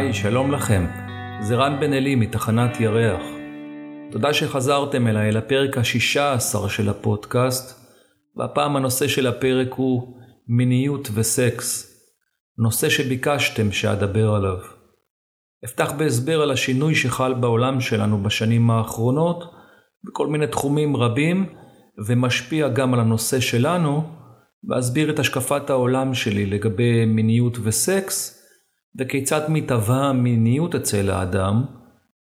היי, שלום לכם. זה רן בן אלי מתחנת ירח. תודה שחזרתם אליי לפרק השישה עשר של הפודקאסט, והפעם הנושא של הפרק הוא מיניות וסקס. נושא שביקשתם שאדבר עליו. אפתח בהסבר על השינוי שחל בעולם שלנו בשנים האחרונות, בכל מיני תחומים רבים, ומשפיע גם על הנושא שלנו, ואסביר את השקפת העולם שלי לגבי מיניות וסקס, וכיצד מתהווה המיניות אצל האדם,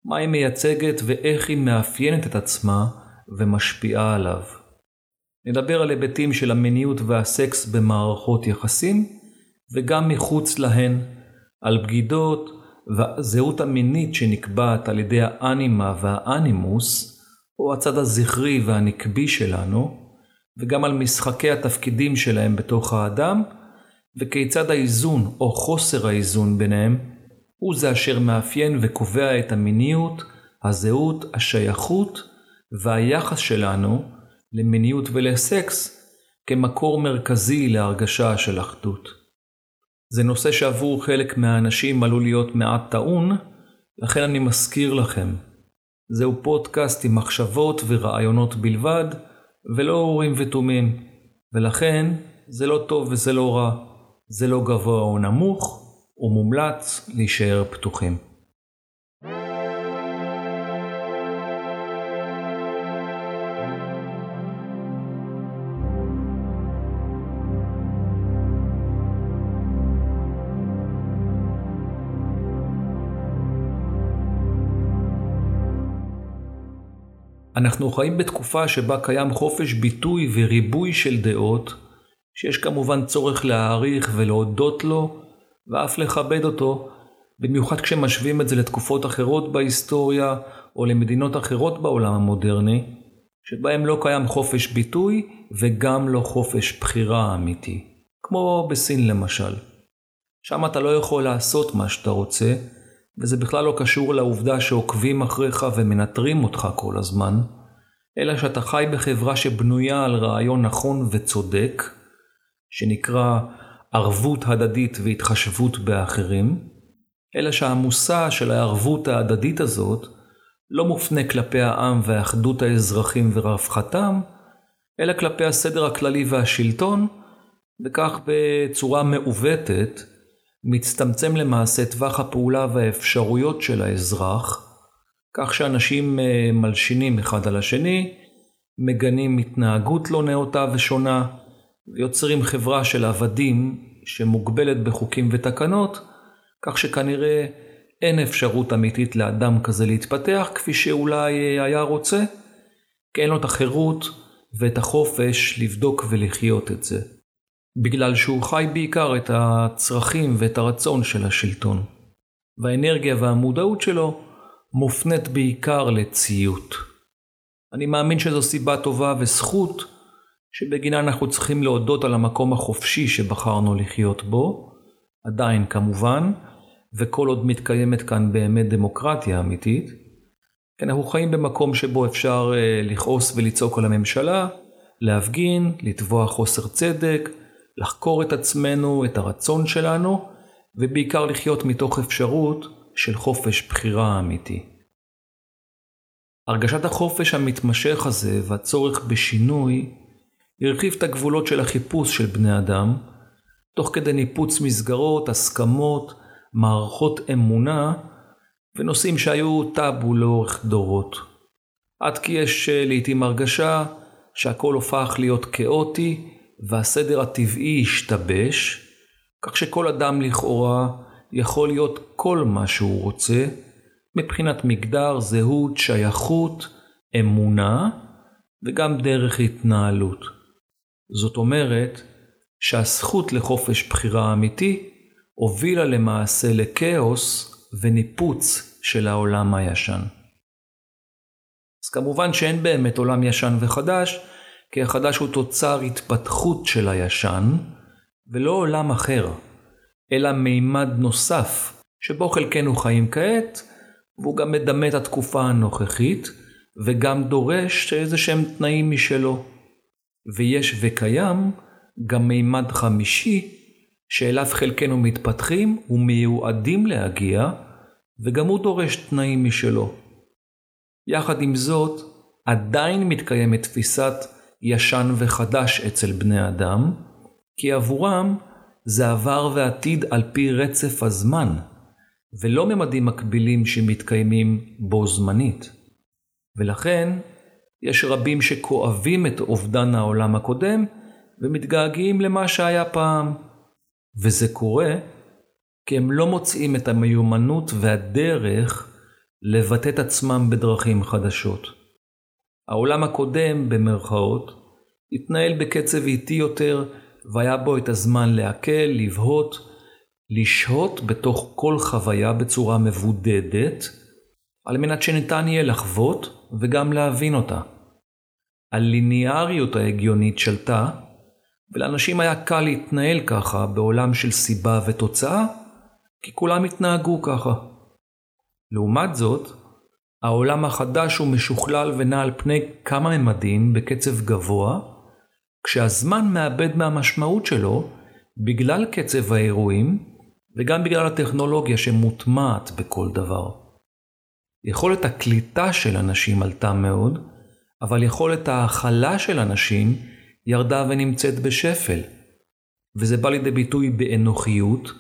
מה היא מייצגת ואיך היא מאפיינת את עצמה ומשפיעה עליו. נדבר על היבטים של המיניות והסקס במערכות יחסים, וגם מחוץ להן, על בגידות והזהות המינית שנקבעת על ידי האנימה והאנימוס, או הצד הזכרי והנקבי שלנו, וגם על משחקי התפקידים שלהם בתוך האדם, וכיצד האיזון או חוסר האיזון ביניהם הוא זה אשר מאפיין וקובע את המיניות, הזהות, השייכות והיחס שלנו למיניות ולסקס כמקור מרכזי להרגשה של אחדות. זה נושא שעבור חלק מהאנשים עלול להיות מעט טעון, לכן אני מזכיר לכם, זהו פודקאסט עם מחשבות ורעיונות בלבד, ולא אורים ותומים, ולכן זה לא טוב וזה לא רע. זה לא גבוה או נמוך, ומומלץ להישאר פתוחים. אנחנו חיים בתקופה שבה קיים חופש ביטוי וריבוי של דעות, שיש כמובן צורך להעריך ולהודות לו, ואף לכבד אותו, במיוחד כשמשווים את זה לתקופות אחרות בהיסטוריה, או למדינות אחרות בעולם המודרני, שבהם לא קיים חופש ביטוי וגם לא חופש בחירה אמיתי. כמו בסין למשל. שם אתה לא יכול לעשות מה שאתה רוצה, וזה בכלל לא קשור לעובדה שעוקבים אחריך ומנטרים אותך כל הזמן, אלא שאתה חי בחברה שבנויה על רעיון נכון וצודק, שנקרא ערבות הדדית והתחשבות באחרים, אלא שהמושא של הערבות ההדדית הזאת לא מופנה כלפי העם ואחדות האזרחים ורווחתם, אלא כלפי הסדר הכללי והשלטון, וכך בצורה מעוותת מצטמצם למעשה טווח הפעולה והאפשרויות של האזרח, כך שאנשים אה, מלשינים אחד על השני, מגנים התנהגות לא נאותה ושונה, ויוצרים חברה של עבדים שמוגבלת בחוקים ותקנות, כך שכנראה אין אפשרות אמיתית לאדם כזה להתפתח כפי שאולי היה רוצה, כי אין לו את החירות ואת החופש לבדוק ולחיות את זה. בגלל שהוא חי בעיקר את הצרכים ואת הרצון של השלטון. והאנרגיה והמודעות שלו מופנית בעיקר לציות. אני מאמין שזו סיבה טובה וזכות שבגינה אנחנו צריכים להודות על המקום החופשי שבחרנו לחיות בו, עדיין כמובן, וכל עוד מתקיימת כאן באמת דמוקרטיה אמיתית. אנחנו חיים במקום שבו אפשר אה, לכעוס ולצעוק על הממשלה, להפגין, לתבוע חוסר צדק, לחקור את עצמנו, את הרצון שלנו, ובעיקר לחיות מתוך אפשרות של חופש בחירה אמיתי. הרגשת החופש המתמשך הזה והצורך בשינוי הרחיב את הגבולות של החיפוש של בני אדם, תוך כדי ניפוץ מסגרות, הסכמות, מערכות אמונה, ונושאים שהיו טאבו לאורך דורות. עד כי יש אה, לעתים הרגשה שהכל הופך להיות כאוטי, והסדר הטבעי השתבש, כך שכל אדם לכאורה יכול להיות כל מה שהוא רוצה, מבחינת מגדר, זהות, שייכות, אמונה, וגם דרך התנהלות. זאת אומרת שהזכות לחופש בחירה אמיתי הובילה למעשה לכאוס וניפוץ של העולם הישן. אז כמובן שאין באמת עולם ישן וחדש, כי החדש הוא תוצר התפתחות של הישן, ולא עולם אחר, אלא מימד נוסף, שבו חלקנו חיים כעת, והוא גם מדמה את התקופה הנוכחית, וגם דורש איזה שהם תנאים משלו. ויש וקיים גם מימד חמישי שאליו חלקנו מתפתחים ומיועדים להגיע, וגם הוא דורש תנאים משלו. יחד עם זאת, עדיין מתקיימת תפיסת ישן וחדש אצל בני אדם, כי עבורם זה עבר ועתיד על פי רצף הזמן, ולא ממדים מקבילים שמתקיימים בו זמנית. ולכן, יש רבים שכואבים את אובדן העולם הקודם ומתגעגעים למה שהיה פעם. וזה קורה כי הם לא מוצאים את המיומנות והדרך לבטא את עצמם בדרכים חדשות. העולם הקודם, במרכאות, התנהל בקצב איטי יותר, והיה בו את הזמן לעכל, לבהות, לשהות בתוך כל חוויה בצורה מבודדת, על מנת שניתן יהיה לחוות וגם להבין אותה. הליניאריות ההגיונית שלטה, ולאנשים היה קל להתנהל ככה בעולם של סיבה ותוצאה, כי כולם התנהגו ככה. לעומת זאת, העולם החדש הוא משוכלל ונע על פני כמה ממדים בקצב גבוה, כשהזמן מאבד מהמשמעות שלו בגלל קצב האירועים וגם בגלל הטכנולוגיה שמוטמעת בכל דבר. יכולת הקליטה של אנשים עלתה מאוד, אבל יכולת ההכלה של אנשים ירדה ונמצאת בשפל. וזה בא לידי ביטוי באנוכיות,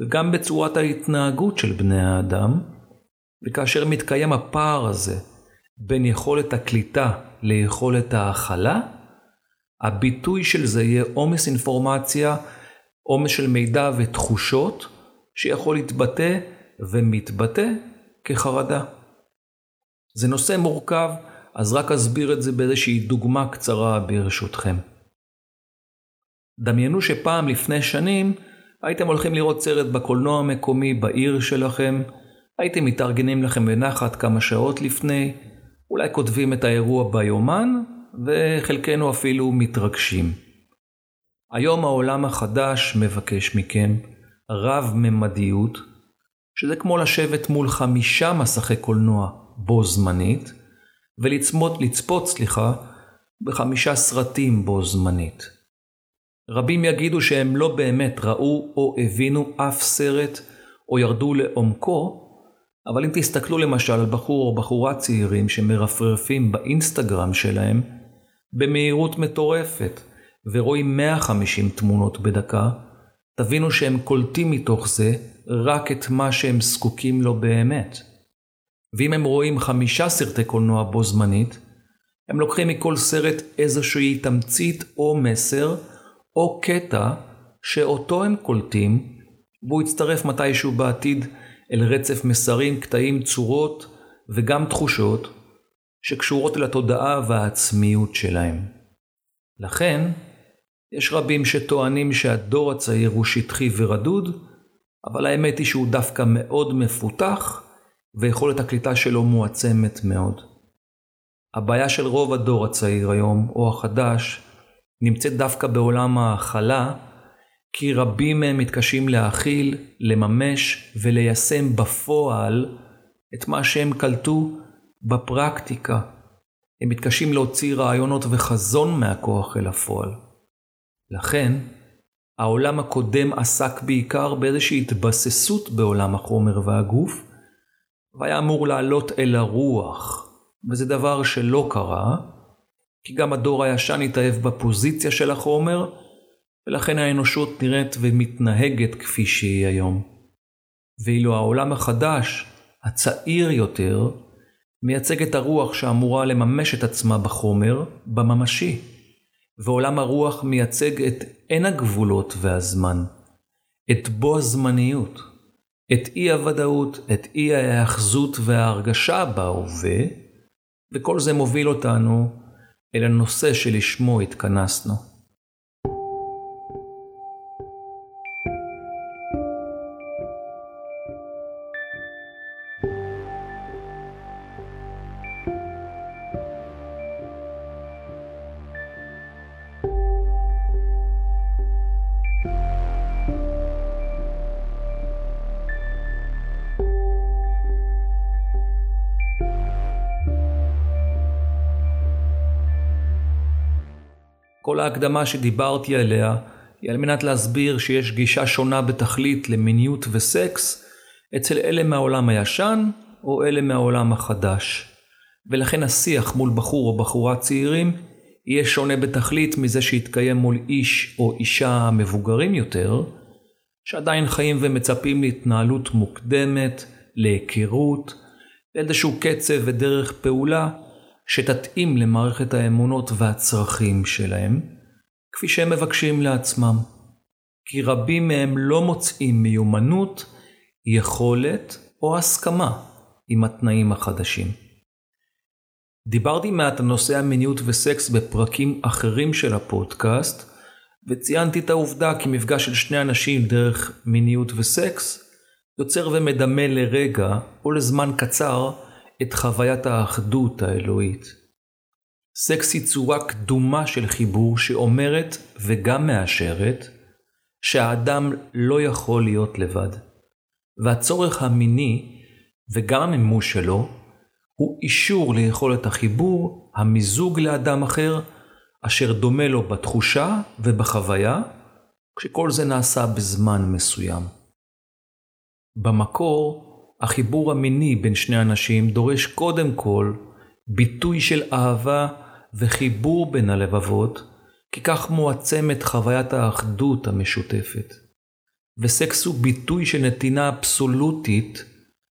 וגם בצורת ההתנהגות של בני האדם, וכאשר מתקיים הפער הזה בין יכולת הקליטה ליכולת ההכלה, הביטוי של זה יהיה עומס אינפורמציה, עומס של מידע ותחושות, שיכול להתבטא ומתבטא כחרדה. זה נושא מורכב, אז רק אסביר את זה באיזושהי דוגמה קצרה ברשותכם. דמיינו שפעם לפני שנים הייתם הולכים לראות סרט בקולנוע המקומי בעיר שלכם, הייתם מתארגנים לכם בנחת כמה שעות לפני, אולי כותבים את האירוע ביומן, וחלקנו אפילו מתרגשים. היום העולם החדש מבקש מכם רב-ממדיות, שזה כמו לשבת מול חמישה מסכי קולנוע בו זמנית, ולצפות, לצפות, סליחה, בחמישה סרטים בו זמנית. רבים יגידו שהם לא באמת ראו או הבינו אף סרט או ירדו לעומקו, אבל אם תסתכלו למשל על בחור או בחורה צעירים שמרפרפים באינסטגרם שלהם במהירות מטורפת ורואים 150 תמונות בדקה, תבינו שהם קולטים מתוך זה רק את מה שהם זקוקים לו באמת. ואם הם רואים חמישה סרטי קולנוע בו זמנית, הם לוקחים מכל סרט איזושהי תמצית או מסר או קטע שאותו הם קולטים, והוא יצטרף מתישהו בעתיד אל רצף מסרים, קטעים, צורות וגם תחושות שקשורות אל התודעה והעצמיות שלהם. לכן, יש רבים שטוענים שהדור הצעיר הוא שטחי ורדוד, אבל האמת היא שהוא דווקא מאוד מפותח, ויכולת הקליטה שלו מועצמת מאוד. הבעיה של רוב הדור הצעיר היום, או החדש, נמצאת דווקא בעולם ההכלה, כי רבים מהם מתקשים להכיל, לממש וליישם בפועל את מה שהם קלטו בפרקטיקה. הם מתקשים להוציא רעיונות וחזון מהכוח אל הפועל. לכן, העולם הקודם עסק בעיקר באיזושהי התבססות בעולם החומר והגוף, והיה אמור לעלות אל הרוח, וזה דבר שלא קרה, כי גם הדור הישן התאהב בפוזיציה של החומר, ולכן האנושות נראית ומתנהגת כפי שהיא היום. ואילו העולם החדש, הצעיר יותר, מייצג את הרוח שאמורה לממש את עצמה בחומר, בממשי. ועולם הרוח מייצג את אין הגבולות והזמן, את בו הזמניות, את אי הוודאות, את אי ההאחזות וההרגשה בהווה, וכל זה מוביל אותנו אל הנושא שלשמו התכנסנו. ההקדמה שדיברתי עליה היא על מנת להסביר שיש גישה שונה בתכלית למיניות וסקס אצל אלה מהעולם הישן או אלה מהעולם החדש. ולכן השיח מול בחור או בחורה צעירים יהיה שונה בתכלית מזה שיתקיים מול איש או אישה מבוגרים יותר, שעדיין חיים ומצפים להתנהלות מוקדמת, להיכרות, לאיזשהו קצב ודרך פעולה שתתאים למערכת האמונות והצרכים שלהם, כפי שהם מבקשים לעצמם. כי רבים מהם לא מוצאים מיומנות, יכולת או הסכמה עם התנאים החדשים. דיברתי מעט על נושא המיניות וסקס בפרקים אחרים של הפודקאסט, וציינתי את העובדה כי מפגש של שני אנשים דרך מיניות וסקס יוצר ומדמה לרגע או לזמן קצר את חוויית האחדות האלוהית. סקס היא צורה קדומה של חיבור שאומרת וגם מאשרת שהאדם לא יכול להיות לבד. והצורך המיני וגם המימוש שלו הוא אישור ליכולת החיבור, המיזוג לאדם אחר, אשר דומה לו בתחושה ובחוויה, כשכל זה נעשה בזמן מסוים. במקור, החיבור המיני בין שני אנשים דורש קודם כל ביטוי של אהבה וחיבור בין הלבבות, כי כך מועצמת חוויית האחדות המשותפת. וסקס הוא ביטוי של נתינה אבסולוטית,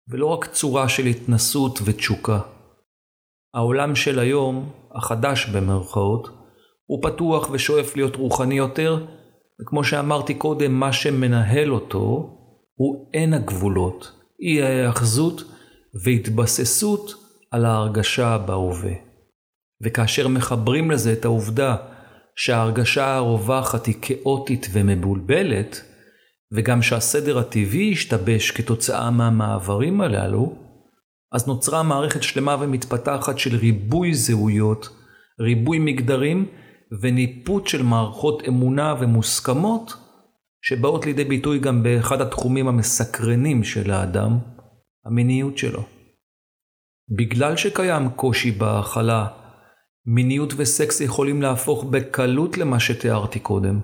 ולא רק צורה של התנסות ותשוקה. העולם של היום, החדש במרכאות, הוא פתוח ושואף להיות רוחני יותר, וכמו שאמרתי קודם, מה שמנהל אותו הוא אין הגבולות, אי ההאחזות והתבססות על ההרגשה בהווה. וכאשר מחברים לזה את העובדה שההרגשה הרווחת היא כאוטית ומבולבלת, וגם שהסדר הטבעי השתבש כתוצאה מהמעברים הללו, אז נוצרה מערכת שלמה ומתפתחת של ריבוי זהויות, ריבוי מגדרים וניפוט של מערכות אמונה ומוסכמות שבאות לידי ביטוי גם באחד התחומים המסקרנים של האדם, המיניות שלו. בגלל שקיים קושי בהכלה, מיניות וסקס יכולים להפוך בקלות למה שתיארתי קודם,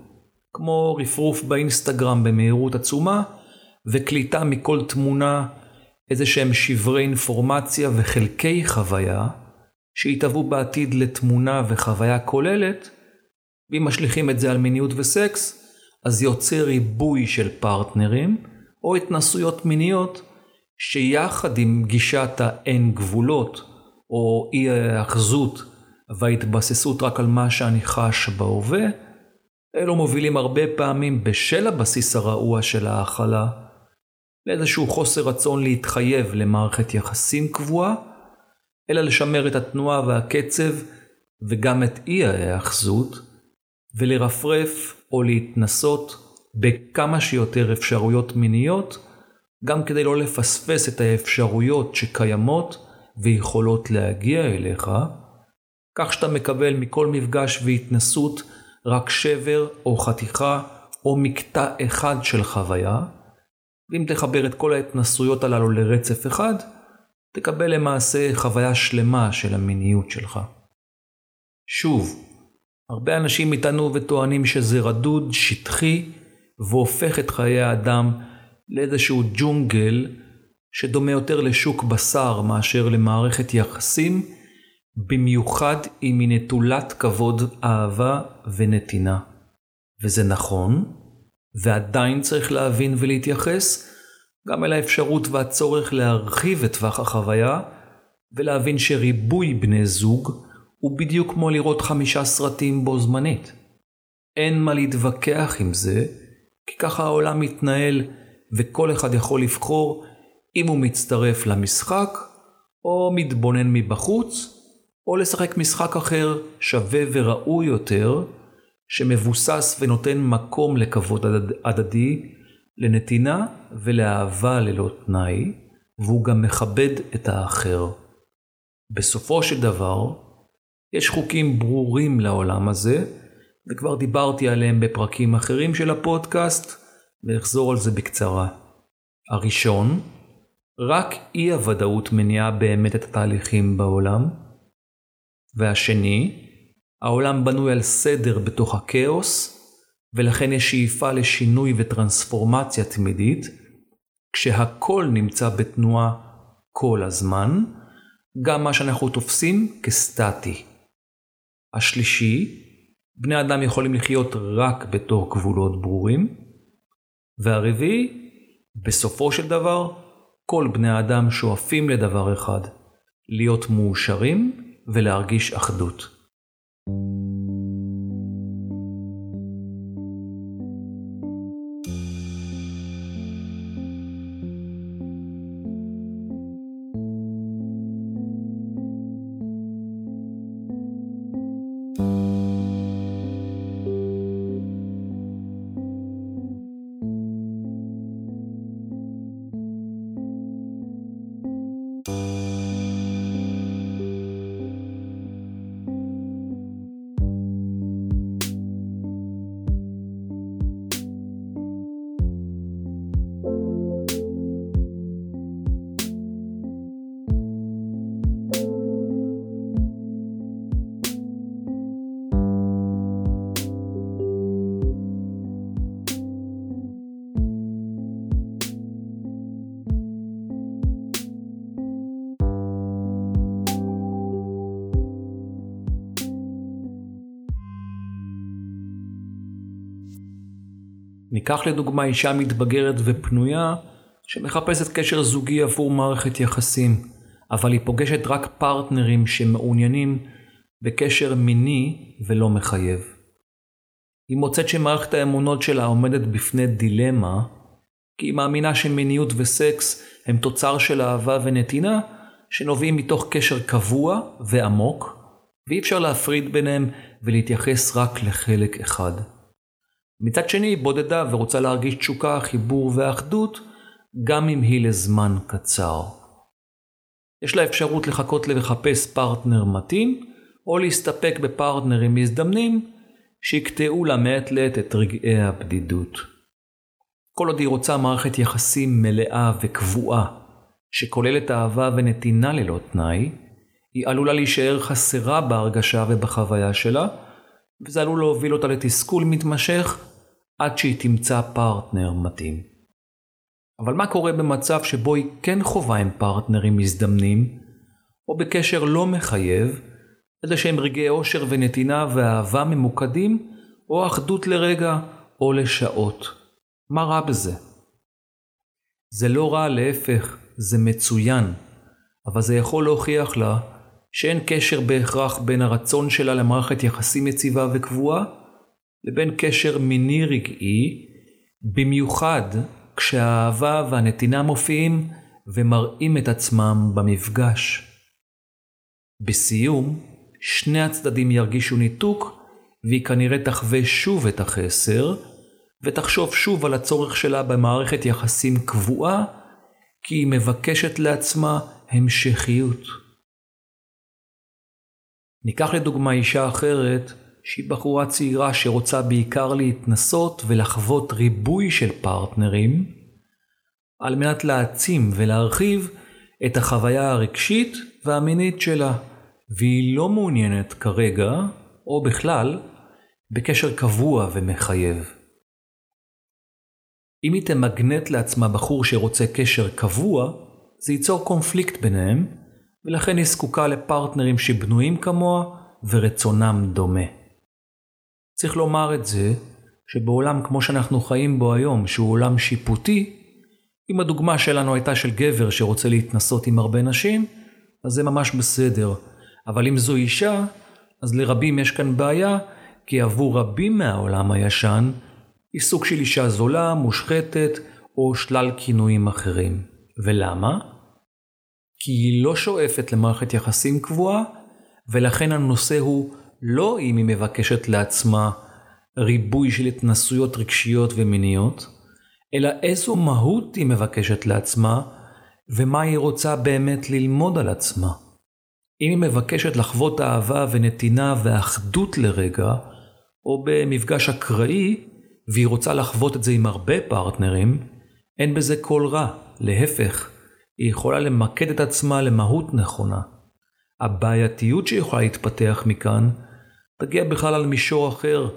כמו רפרוף באינסטגרם במהירות עצומה, וקליטה מכל תמונה איזה שהם שברי אינפורמציה וחלקי חוויה, שיתהוו בעתיד לתמונה וחוויה כוללת, ואם משליכים את זה על מיניות וסקס, אז יוצר ריבוי של פרטנרים או התנסויות מיניות שיחד עם גישת האין גבולות או אי ההאחזות וההתבססות רק על מה שאני חש בהווה, אלו מובילים הרבה פעמים בשל הבסיס הרעוע של ההכלה לאיזשהו חוסר רצון להתחייב למערכת יחסים קבועה, אלא לשמר את התנועה והקצב וגם את אי ההאחזות, ולרפרף או להתנסות בכמה שיותר אפשרויות מיניות, גם כדי לא לפספס את האפשרויות שקיימות ויכולות להגיע אליך, כך שאתה מקבל מכל מפגש והתנסות רק שבר או חתיכה או מקטע אחד של חוויה, ואם תחבר את כל ההתנסויות הללו לרצף אחד, תקבל למעשה חוויה שלמה של המיניות שלך. שוב, הרבה אנשים איתנו וטוענים שזה רדוד, שטחי, והופך את חיי האדם לאיזשהו ג'ונגל שדומה יותר לשוק בשר מאשר למערכת יחסים, במיוחד אם היא נטולת כבוד, אהבה ונתינה. וזה נכון, ועדיין צריך להבין ולהתייחס גם אל האפשרות והצורך להרחיב את טווח החוויה, ולהבין שריבוי בני זוג הוא בדיוק כמו לראות חמישה סרטים בו זמנית. אין מה להתווכח עם זה, כי ככה העולם מתנהל וכל אחד יכול לבחור אם הוא מצטרף למשחק, או מתבונן מבחוץ, או לשחק משחק אחר שווה וראוי יותר, שמבוסס ונותן מקום לכבוד הדדי, לנתינה ולאהבה ללא תנאי, והוא גם מכבד את האחר. בסופו של דבר, יש חוקים ברורים לעולם הזה, וכבר דיברתי עליהם בפרקים אחרים של הפודקאסט, ואחזור על זה בקצרה. הראשון, רק אי הוודאות מניעה באמת את התהליכים בעולם. והשני, העולם בנוי על סדר בתוך הכאוס, ולכן יש שאיפה לשינוי וטרנספורמציה תמידית, כשהכל נמצא בתנועה כל הזמן, גם מה שאנחנו תופסים כסטטי. השלישי, בני אדם יכולים לחיות רק בתור גבולות ברורים. והרביעי, בסופו של דבר, כל בני האדם שואפים לדבר אחד, להיות מאושרים ולהרגיש אחדות. ניקח לדוגמה אישה מתבגרת ופנויה שמחפשת קשר זוגי עבור מערכת יחסים, אבל היא פוגשת רק פרטנרים שמעוניינים בקשר מיני ולא מחייב. היא מוצאת שמערכת האמונות שלה עומדת בפני דילמה, כי היא מאמינה שמיניות וסקס הם תוצר של אהבה ונתינה שנובעים מתוך קשר קבוע ועמוק, ואי אפשר להפריד ביניהם ולהתייחס רק לחלק אחד. מצד שני היא בודדה ורוצה להרגיש תשוקה, חיבור ואחדות, גם אם היא לזמן קצר. יש לה אפשרות לחכות לחפש פרטנר מתאים, או להסתפק בפרטנרים מזדמנים, שיקטעו לה מעת לעת את רגעי הבדידות. כל עוד היא רוצה מערכת יחסים מלאה וקבועה, שכוללת אהבה ונתינה ללא תנאי, היא עלולה להישאר חסרה בהרגשה ובחוויה שלה, וזה עלול להוביל אותה לתסכול מתמשך עד שהיא תמצא פרטנר מתאים. אבל מה קורה במצב שבו היא כן חווה עם פרטנרים מזדמנים, או בקשר לא מחייב, איזה שהם רגעי אושר ונתינה ואהבה ממוקדים, או אחדות לרגע או לשעות. מה רע בזה? זה לא רע, להפך, זה מצוין, אבל זה יכול להוכיח לה שאין קשר בהכרח בין הרצון שלה למערכת יחסים יציבה וקבועה, לבין קשר מיני רגעי, במיוחד כשהאהבה והנתינה מופיעים ומראים את עצמם במפגש. בסיום, שני הצדדים ירגישו ניתוק, והיא כנראה תחווה שוב את החסר, ותחשוב שוב על הצורך שלה במערכת יחסים קבועה, כי היא מבקשת לעצמה המשכיות. ניקח לדוגמה אישה אחרת שהיא בחורה צעירה שרוצה בעיקר להתנסות ולחוות ריבוי של פרטנרים, על מנת להעצים ולהרחיב את החוויה הרגשית והמינית שלה, והיא לא מעוניינת כרגע, או בכלל, בקשר קבוע ומחייב. אם היא תמגנט לעצמה בחור שרוצה קשר קבוע, זה ייצור קונפליקט ביניהם, ולכן היא זקוקה לפרטנרים שבנויים כמוה ורצונם דומה. צריך לומר את זה, שבעולם כמו שאנחנו חיים בו היום, שהוא עולם שיפוטי, אם הדוגמה שלנו הייתה של גבר שרוצה להתנסות עם הרבה נשים, אז זה ממש בסדר. אבל אם זו אישה, אז לרבים יש כאן בעיה, כי עבור רבים מהעולם הישן, היא סוג של אישה זולה, מושחתת, או שלל כינויים אחרים. ולמה? כי היא לא שואפת למערכת יחסים קבועה, ולכן הנושא הוא לא אם היא מבקשת לעצמה ריבוי של התנסויות רגשיות ומיניות, אלא איזו מהות היא מבקשת לעצמה ומה היא רוצה באמת ללמוד על עצמה. אם היא מבקשת לחוות אהבה ונתינה ואחדות לרגע, או במפגש אקראי, והיא רוצה לחוות את זה עם הרבה פרטנרים, אין בזה כל רע, להפך, היא יכולה למקד את עצמה למהות נכונה. הבעייתיות שיכולה להתפתח מכאן תגיע בכלל על מישור אחר,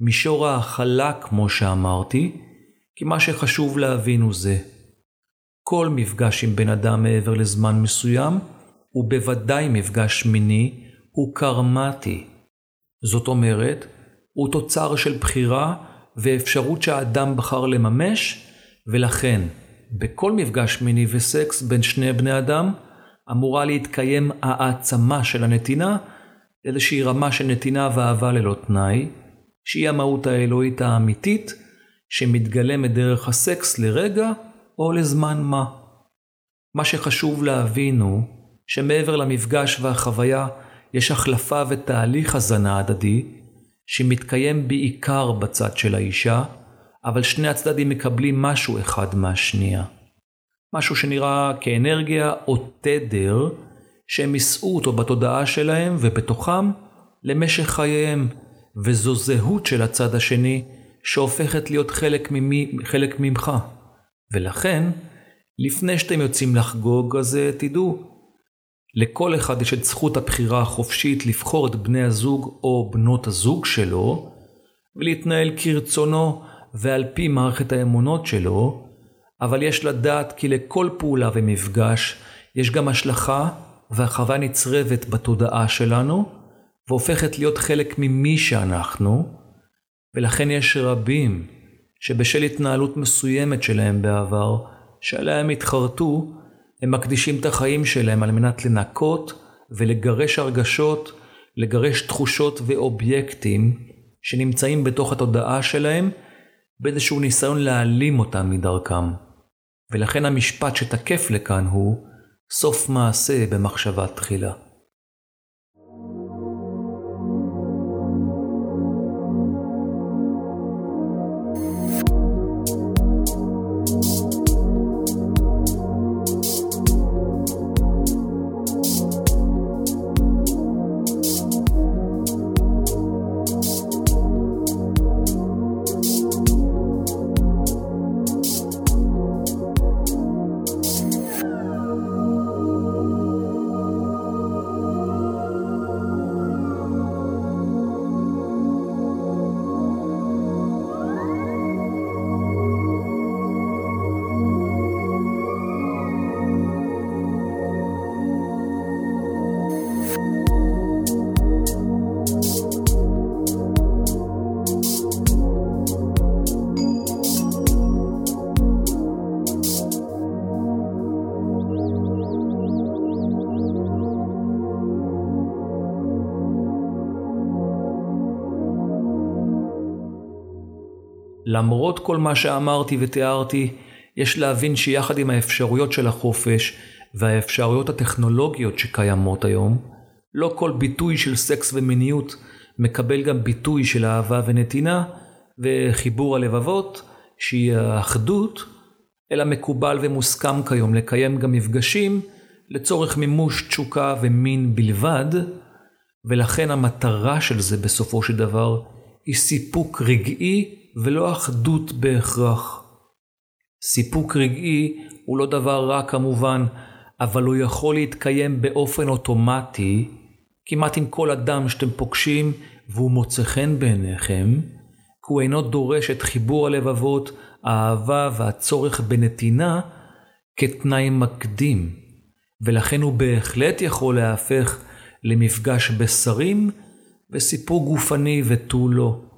מישור ההכלה כמו שאמרתי, כי מה שחשוב להבין הוא זה. כל מפגש עם בן אדם מעבר לזמן מסוים, ובוודאי מפגש מיני, הוא קרמטי. זאת אומרת, הוא תוצר של בחירה ואפשרות שהאדם בחר לממש, ולכן, בכל מפגש מיני וסקס בין שני בני אדם, אמורה להתקיים העצמה של הנתינה, איזושהי רמה של נתינה ואהבה ללא תנאי, שהיא המהות האלוהית האמיתית, שמתגלמת דרך הסקס לרגע או לזמן מה. מה שחשוב להבין הוא שמעבר למפגש והחוויה יש החלפה ותהליך הזנה הדדי, שמתקיים בעיקר בצד של האישה, אבל שני הצדדים מקבלים משהו אחד מהשנייה. משהו שנראה כאנרגיה או תדר, שהם יישאו אותו בתודעה שלהם ובתוכם למשך חייהם, וזו זהות של הצד השני שהופכת להיות חלק, ממי, חלק ממך. ולכן, לפני שאתם יוצאים לחגוג, אז אה, תדעו, לכל אחד יש את זכות הבחירה החופשית לבחור את בני הזוג או בנות הזוג שלו, ולהתנהל כרצונו ועל פי מערכת האמונות שלו, אבל יש לדעת כי לכל פעולה ומפגש יש גם השלכה והחווה נצרבת בתודעה שלנו, והופכת להיות חלק ממי שאנחנו, ולכן יש רבים שבשל התנהלות מסוימת שלהם בעבר, שעליה הם התחרטו, הם מקדישים את החיים שלהם על מנת לנקות ולגרש הרגשות, לגרש תחושות ואובייקטים שנמצאים בתוך התודעה שלהם באיזשהו ניסיון להעלים אותם מדרכם. ולכן המשפט שתקף לכאן הוא סוף מעשה במחשבה תחילה. למרות כל מה שאמרתי ותיארתי, יש להבין שיחד עם האפשרויות של החופש והאפשרויות הטכנולוגיות שקיימות היום, לא כל ביטוי של סקס ומיניות מקבל גם ביטוי של אהבה ונתינה וחיבור הלבבות, שהיא האחדות, אלא מקובל ומוסכם כיום לקיים גם מפגשים לצורך מימוש תשוקה ומין בלבד, ולכן המטרה של זה בסופו של דבר היא סיפוק רגעי ולא אחדות בהכרח. סיפוק רגעי הוא לא דבר רע כמובן, אבל הוא יכול להתקיים באופן אוטומטי כמעט עם כל אדם שאתם פוגשים והוא מוצא חן בעיניכם, כי הוא אינו דורש את חיבור הלבבות, האהבה והצורך בנתינה כתנאי מקדים, ולכן הוא בהחלט יכול להפך למפגש בשרים וסיפור גופני ותו לא.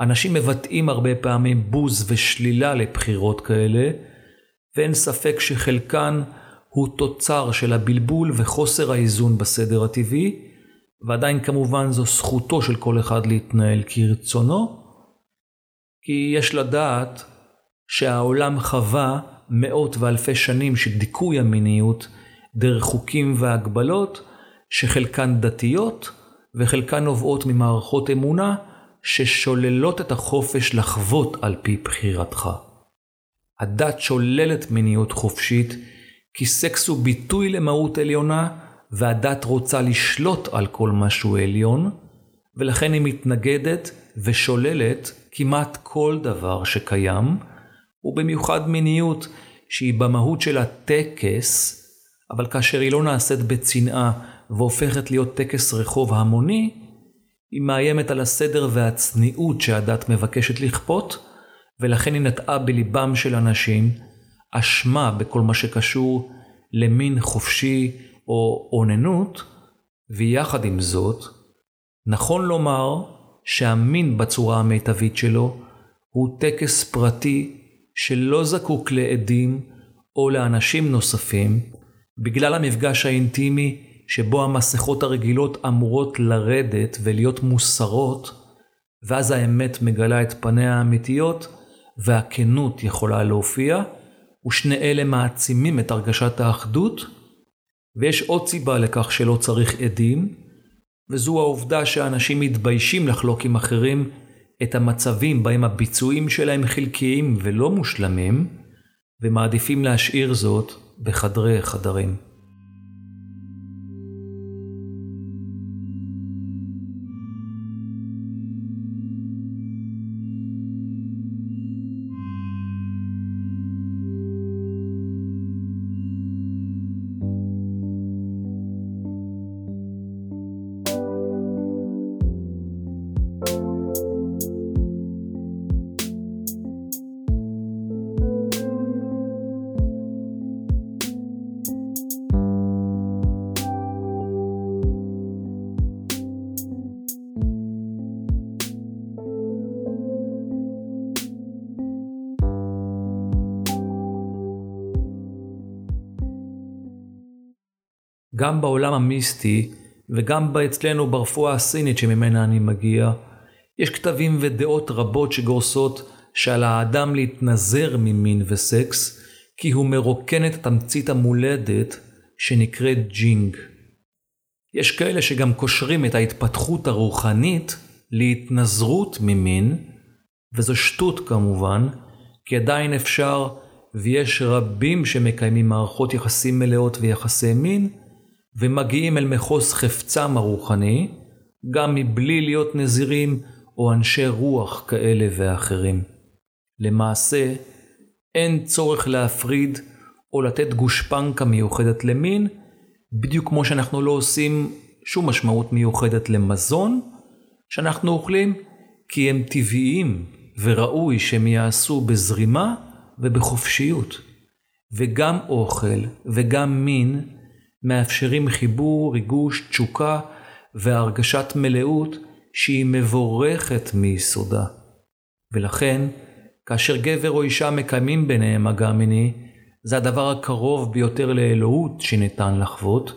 אנשים מבטאים הרבה פעמים בוז ושלילה לבחירות כאלה, ואין ספק שחלקן הוא תוצר של הבלבול וחוסר האיזון בסדר הטבעי, ועדיין כמובן זו זכותו של כל אחד להתנהל כרצונו, כי יש לדעת שהעולם חווה מאות ואלפי שנים של דיכוי המיניות דרך חוקים והגבלות, שחלקן דתיות וחלקן נובעות ממערכות אמונה, ששוללות את החופש לחוות על פי בחירתך. הדת שוללת מיניות חופשית, כי סקס הוא ביטוי למהות עליונה, והדת רוצה לשלוט על כל משהו עליון, ולכן היא מתנגדת ושוללת כמעט כל דבר שקיים, ובמיוחד מיניות שהיא במהות שלה טקס, אבל כאשר היא לא נעשית בצנעה והופכת להיות טקס רחוב המוני, היא מאיימת על הסדר והצניעות שהדת מבקשת לכפות, ולכן היא נטעה בליבם של אנשים אשמה בכל מה שקשור למין חופשי או אוננות, ויחד עם זאת, נכון לומר שהמין בצורה המיטבית שלו הוא טקס פרטי שלא זקוק לעדים או לאנשים נוספים, בגלל המפגש האינטימי שבו המסכות הרגילות אמורות לרדת ולהיות מוסרות, ואז האמת מגלה את פניה האמיתיות, והכנות יכולה להופיע, ושני אלה מעצימים את הרגשת האחדות, ויש עוד סיבה לכך שלא צריך עדים, וזו העובדה שאנשים מתביישים לחלוק עם אחרים את המצבים בהם הביצועים שלהם חלקיים ולא מושלמים, ומעדיפים להשאיר זאת בחדרי חדרים. גם בעולם המיסטי וגם אצלנו ברפואה הסינית שממנה אני מגיע, יש כתבים ודעות רבות שגורסות שעל האדם להתנזר ממין וסקס, כי הוא מרוקן את התמצית המולדת שנקראת ג'ינג. יש כאלה שגם קושרים את ההתפתחות הרוחנית להתנזרות ממין, וזו שטות כמובן, כי עדיין אפשר, ויש רבים שמקיימים מערכות יחסים מלאות ויחסי מין, ומגיעים אל מחוז חפצם הרוחני, גם מבלי להיות נזירים או אנשי רוח כאלה ואחרים. למעשה, אין צורך להפריד או לתת גושפנקה מיוחדת למין, בדיוק כמו שאנחנו לא עושים שום משמעות מיוחדת למזון שאנחנו אוכלים, כי הם טבעיים וראוי שהם יעשו בזרימה ובחופשיות. וגם אוכל וגם מין מאפשרים חיבור, ריגוש, תשוקה והרגשת מלאות שהיא מבורכת מיסודה. ולכן, כאשר גבר או אישה מקיימים ביניהם מגע מיני, זה הדבר הקרוב ביותר לאלוהות שניתן לחוות,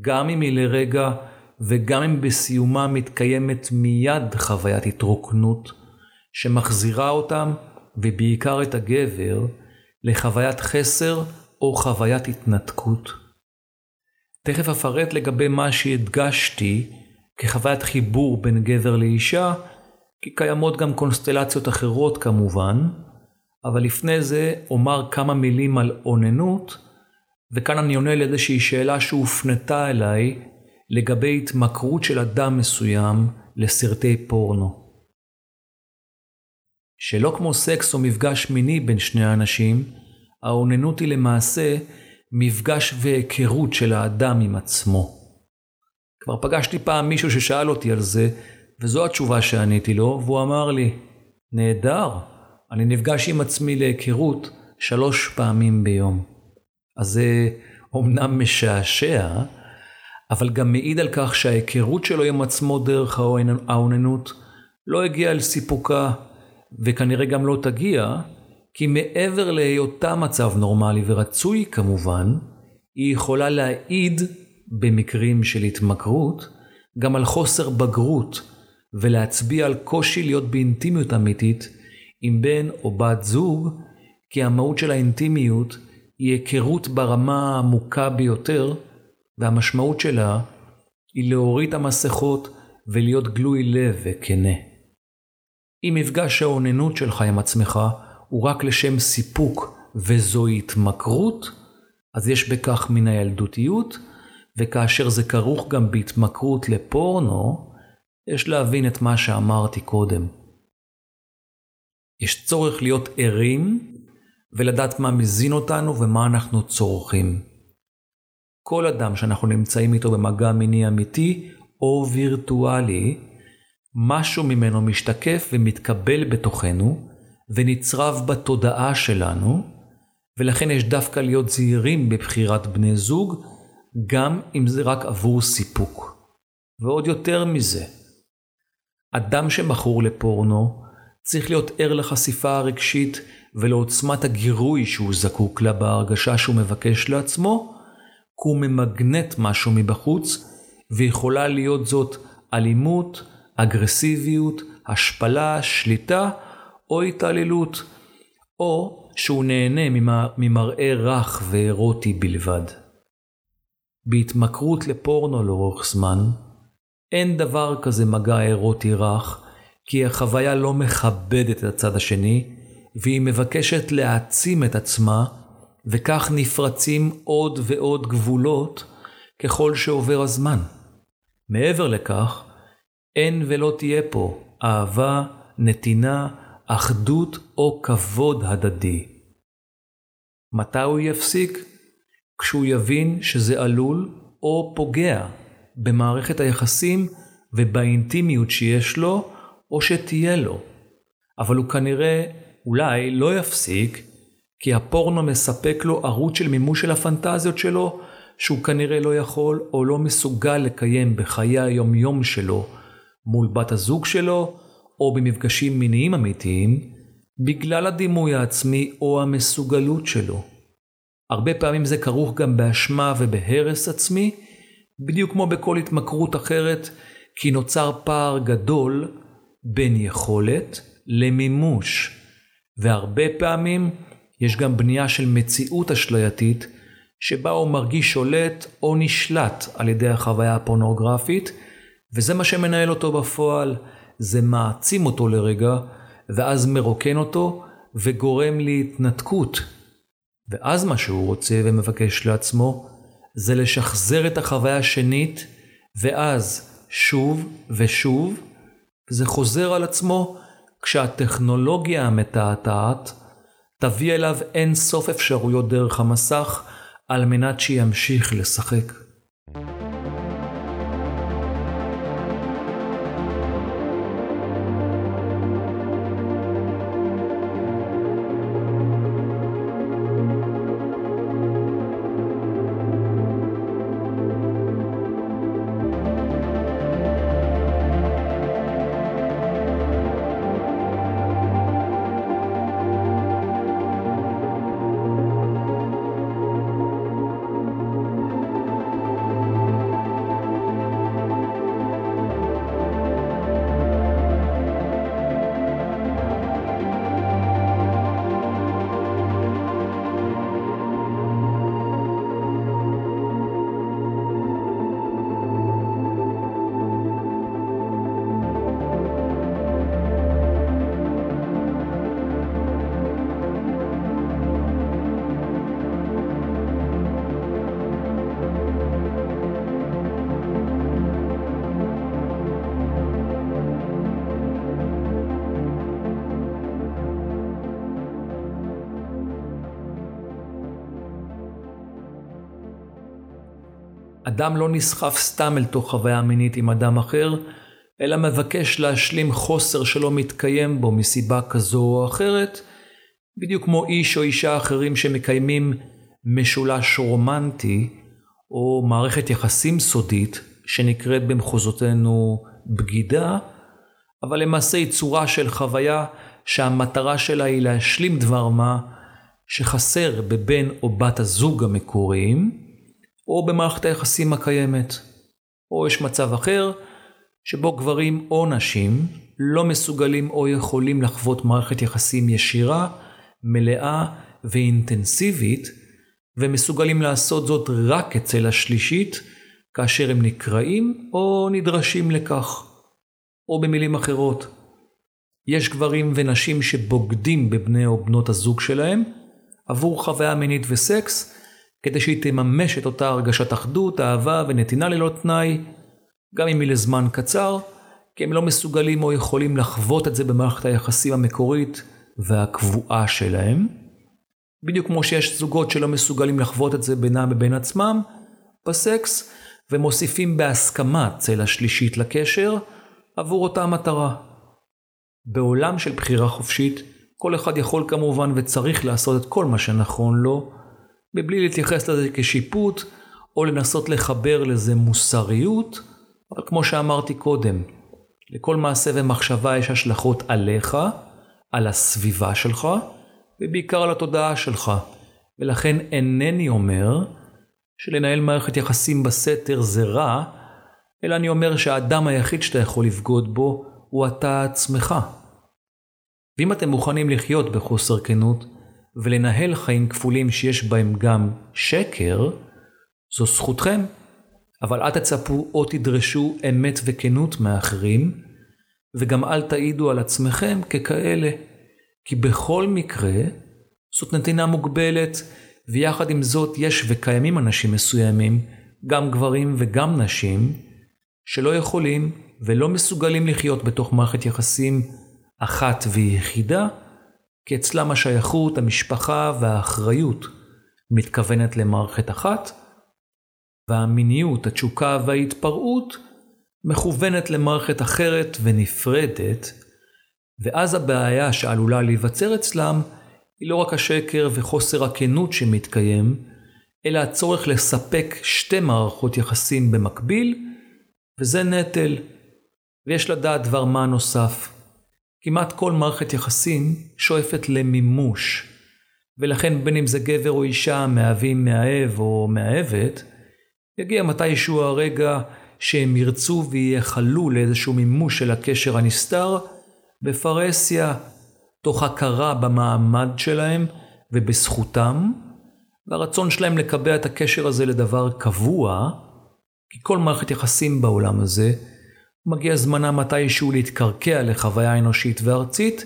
גם אם היא לרגע וגם אם בסיומה מתקיימת מיד חוויית התרוקנות, שמחזירה אותם, ובעיקר את הגבר, לחוויית חסר או חוויית התנתקות. תכף אפרט לגבי מה שהדגשתי כחוויית חיבור בין גבר לאישה, כי קיימות גם קונסטלציות אחרות כמובן, אבל לפני זה אומר כמה מילים על אוננות, וכאן אני עונה לאיזושהי שאלה שהופנתה אליי לגבי התמכרות של אדם מסוים לסרטי פורנו. שלא כמו סקס או מפגש מיני בין שני האנשים, האוננות היא למעשה מפגש והיכרות של האדם עם עצמו. כבר פגשתי פעם מישהו ששאל אותי על זה, וזו התשובה שעניתי לו, והוא אמר לי, נהדר, אני נפגש עם עצמי להיכרות שלוש פעמים ביום. אז זה אומנם משעשע, אבל גם מעיד על כך שההיכרות שלו עם עצמו דרך האוננות לא הגיעה אל סיפוקה, וכנראה גם לא תגיע, כי מעבר להיותה מצב נורמלי ורצוי כמובן, היא יכולה להעיד במקרים של התמכרות גם על חוסר בגרות ולהצביע על קושי להיות באינטימיות אמיתית עם בן או בת זוג, כי המהות של האינטימיות היא היכרות ברמה העמוקה ביותר, והמשמעות שלה היא להוריד המסכות ולהיות גלוי לב וכנה. אם מפגש האוננות שלך עם עצמך הוא רק לשם סיפוק וזו התמכרות, אז יש בכך מן הילדותיות, וכאשר זה כרוך גם בהתמכרות לפורנו, יש להבין את מה שאמרתי קודם. יש צורך להיות ערים ולדעת מה מזין אותנו ומה אנחנו צורכים. כל אדם שאנחנו נמצאים איתו במגע מיני אמיתי או וירטואלי, משהו ממנו משתקף ומתקבל בתוכנו, ונצרב בתודעה שלנו, ולכן יש דווקא להיות זהירים בבחירת בני זוג, גם אם זה רק עבור סיפוק. ועוד יותר מזה, אדם שמכור לפורנו צריך להיות ער לחשיפה הרגשית ולעוצמת הגירוי שהוא זקוק לה בהרגשה שהוא מבקש לעצמו, כי הוא ממגנט משהו מבחוץ, ויכולה להיות זאת אלימות, אגרסיביות, השפלה, שליטה או התעללות, או שהוא נהנה ממראה רך ואירוטי בלבד. בהתמכרות לפורנו לאורך זמן, אין דבר כזה מגע אירוטי רך, כי החוויה לא מכבדת את הצד השני, והיא מבקשת להעצים את עצמה, וכך נפרצים עוד ועוד גבולות ככל שעובר הזמן. מעבר לכך, אין ולא תהיה פה אהבה, נתינה, אחדות או כבוד הדדי. מתי הוא יפסיק? כשהוא יבין שזה עלול או פוגע במערכת היחסים ובאינטימיות שיש לו או שתהיה לו. אבל הוא כנראה אולי לא יפסיק כי הפורנו מספק לו ערוץ של מימוש של הפנטזיות שלו שהוא כנראה לא יכול או לא מסוגל לקיים בחיי היומיום שלו מול בת הזוג שלו או במפגשים מיניים אמיתיים בגלל הדימוי העצמי או המסוגלות שלו. הרבה פעמים זה כרוך גם באשמה ובהרס עצמי, בדיוק כמו בכל התמכרות אחרת, כי נוצר פער גדול בין יכולת למימוש. והרבה פעמים יש גם בנייה של מציאות אשלייתית, שבה הוא מרגיש שולט או נשלט על ידי החוויה הפורנוגרפית, וזה מה שמנהל אותו בפועל, זה מעצים אותו לרגע, ואז מרוקן אותו וגורם להתנתקות. ואז מה שהוא רוצה ומבקש לעצמו, זה לשחזר את החוויה השנית, ואז שוב ושוב, זה חוזר על עצמו כשהטכנולוגיה המתעתעת תביא אליו אין סוף אפשרויות דרך המסך על מנת שימשיך לשחק. אדם לא נסחף סתם אל תוך חוויה מינית עם אדם אחר, אלא מבקש להשלים חוסר שלא מתקיים בו מסיבה כזו או אחרת, בדיוק כמו איש או אישה אחרים שמקיימים משולש רומנטי, או מערכת יחסים סודית, שנקראת במחוזותינו בגידה, אבל למעשה היא צורה של חוויה שהמטרה שלה היא להשלים דבר מה שחסר בבן או בת הזוג המקוריים, או במערכת היחסים הקיימת. או יש מצב אחר, שבו גברים או נשים לא מסוגלים או יכולים לחוות מערכת יחסים ישירה, מלאה ואינטנסיבית, ומסוגלים לעשות זאת רק אצל השלישית, כאשר הם נקראים או נדרשים לכך. או במילים אחרות, יש גברים ונשים שבוגדים בבני או בנות הזוג שלהם עבור חוויה מינית וסקס, כדי שהיא תממש את אותה הרגשת אחדות, אהבה ונתינה ללא תנאי, גם אם היא לזמן קצר, כי הם לא מסוגלים או יכולים לחוות את זה במערכת היחסים המקורית והקבועה שלהם. בדיוק כמו שיש זוגות שלא מסוגלים לחוות את זה בינם ובין עצמם בסקס, ומוסיפים בהסכמה צלע שלישית לקשר, עבור אותה מטרה. בעולם של בחירה חופשית, כל אחד יכול כמובן וצריך לעשות את כל מה שנכון לו, מבלי להתייחס לזה כשיפוט, או לנסות לחבר לזה מוסריות, אבל כמו שאמרתי קודם, לכל מעשה ומחשבה יש השלכות עליך, על הסביבה שלך, ובעיקר על התודעה שלך. ולכן אינני אומר שלנהל מערכת יחסים בסתר זה רע, אלא אני אומר שהאדם היחיד שאתה יכול לבגוד בו הוא אתה עצמך. ואם אתם מוכנים לחיות בחוסר כנות ולנהל חיים כפולים שיש בהם גם שקר, זו זכותכם. אבל אל תצפו או תדרשו אמת וכנות מאחרים, וגם אל תעידו על עצמכם ככאלה. כי בכל מקרה, זאת נתינה מוגבלת, ויחד עם זאת יש וקיימים אנשים מסוימים, גם גברים וגם נשים, שלא יכולים ולא מסוגלים לחיות בתוך מערכת יחסים אחת ויחידה, כי אצלם השייכות, המשפחה והאחריות מתכוונת למערכת אחת, והמיניות, התשוקה וההתפרעות מכוונת למערכת אחרת ונפרדת, ואז הבעיה שעלולה להיווצר אצלם היא לא רק השקר וחוסר הכנות שמתקיים, אלא הצורך לספק שתי מערכות יחסים במקביל, וזה נטל. ויש לדעת דבר מה נוסף. כמעט כל מערכת יחסים שואפת למימוש, ולכן בין אם זה גבר או אישה מהווים מאהב או מאהבת, יגיע מתישהו הרגע שהם ירצו וייחלו לאיזשהו מימוש של הקשר הנסתר בפרהסיה, תוך הכרה במעמד שלהם ובזכותם, והרצון שלהם לקבע את הקשר הזה לדבר קבוע, כי כל מערכת יחסים בעולם הזה, מגיע זמנה מתישהו להתקרקע לחוויה אנושית וארצית,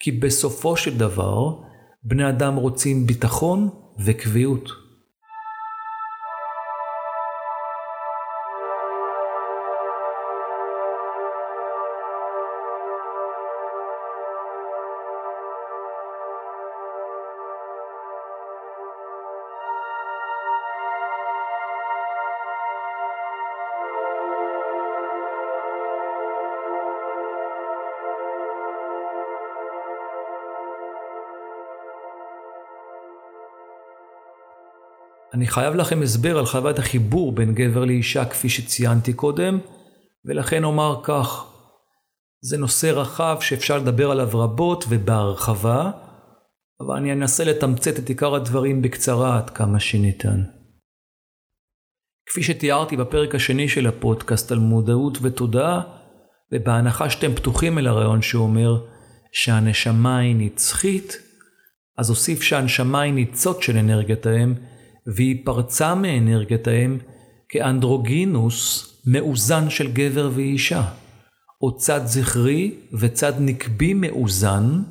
כי בסופו של דבר, בני אדם רוצים ביטחון וקביעות. אני חייב לכם הסבר על חוויית החיבור בין גבר לאישה כפי שציינתי קודם, ולכן אומר כך, זה נושא רחב שאפשר לדבר עליו רבות ובהרחבה, אבל אני אנסה לתמצת את עיקר הדברים בקצרה עד כמה שניתן. כפי שתיארתי בפרק השני של הפודקאסט על מודעות ותודעה, ובהנחה שאתם פתוחים אל הרעיון שאומר שהנשמה היא נצחית, אז אוסיף שהנשמה היא ניצוץ של אנרגיית האם, והיא פרצה מאנרגיית האם כאנדרוגינוס מאוזן של גבר ואישה, או צד זכרי וצד נקבי מאוזן,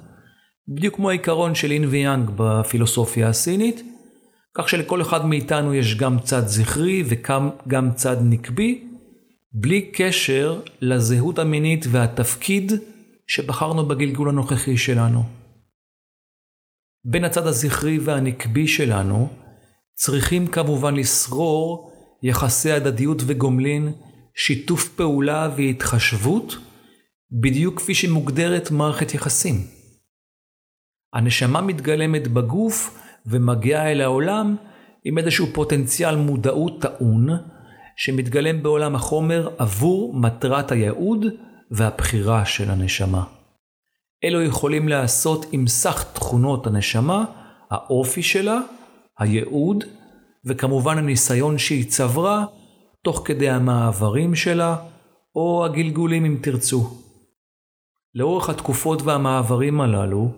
בדיוק כמו העיקרון של אין ויאנג בפילוסופיה הסינית, כך שלכל אחד מאיתנו יש גם צד זכרי וגם צד נקבי, בלי קשר לזהות המינית והתפקיד שבחרנו בגלגול הנוכחי שלנו. בין הצד הזכרי והנקבי שלנו, צריכים כמובן לשרור יחסי הדדיות וגומלין, שיתוף פעולה והתחשבות, בדיוק כפי שמוגדרת מערכת יחסים. הנשמה מתגלמת בגוף ומגיעה אל העולם עם איזשהו פוטנציאל מודעות טעון, שמתגלם בעולם החומר עבור מטרת הייעוד והבחירה של הנשמה. אלו יכולים להיעשות עם סך תכונות הנשמה, האופי שלה, הייעוד, וכמובן הניסיון שהיא צברה תוך כדי המעברים שלה, או הגלגולים אם תרצו. לאורך התקופות והמעברים הללו,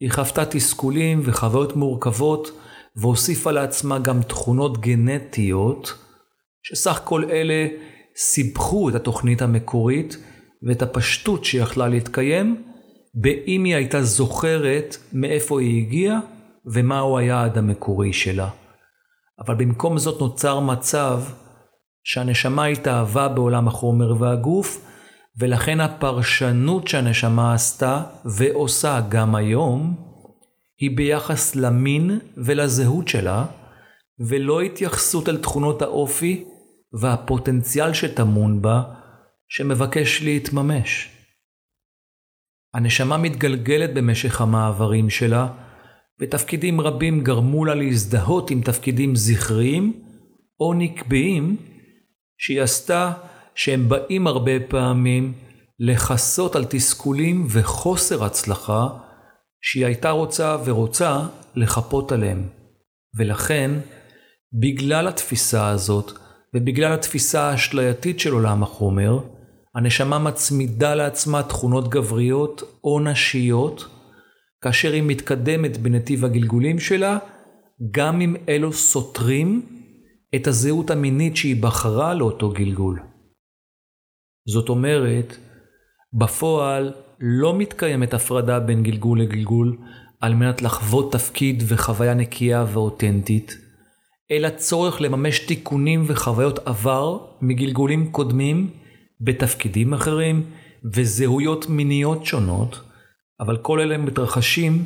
היא חוותה תסכולים וחוויות מורכבות, והוסיפה לעצמה גם תכונות גנטיות, שסך כל אלה סיבכו את התוכנית המקורית ואת הפשטות שיכלה להתקיים, באם היא הייתה זוכרת מאיפה היא הגיעה ומהו היעד המקורי שלה. אבל במקום זאת נוצר מצב שהנשמה התאהבה בעולם החומר והגוף, ולכן הפרשנות שהנשמה עשתה ועושה גם היום, היא ביחס למין ולזהות שלה, ולא התייחסות אל תכונות האופי והפוטנציאל שטמון בה, שמבקש להתממש. הנשמה מתגלגלת במשך המעברים שלה, ותפקידים רבים גרמו לה להזדהות עם תפקידים זכריים או נקביים שהיא עשתה שהם באים הרבה פעמים לכסות על תסכולים וחוסר הצלחה שהיא הייתה רוצה ורוצה לחפות עליהם. ולכן, בגלל התפיסה הזאת, ובגלל התפיסה האשלייתית של עולם החומר, הנשמה מצמידה לעצמה תכונות גבריות או נשיות, כאשר היא מתקדמת בנתיב הגלגולים שלה, גם אם אלו סותרים את הזהות המינית שהיא בחרה לאותו גלגול. זאת אומרת, בפועל לא מתקיימת הפרדה בין גלגול לגלגול על מנת לחוות תפקיד וחוויה נקייה ואותנטית, אלא צורך לממש תיקונים וחוויות עבר מגלגולים קודמים בתפקידים אחרים וזהויות מיניות שונות, אבל כל אלה מתרחשים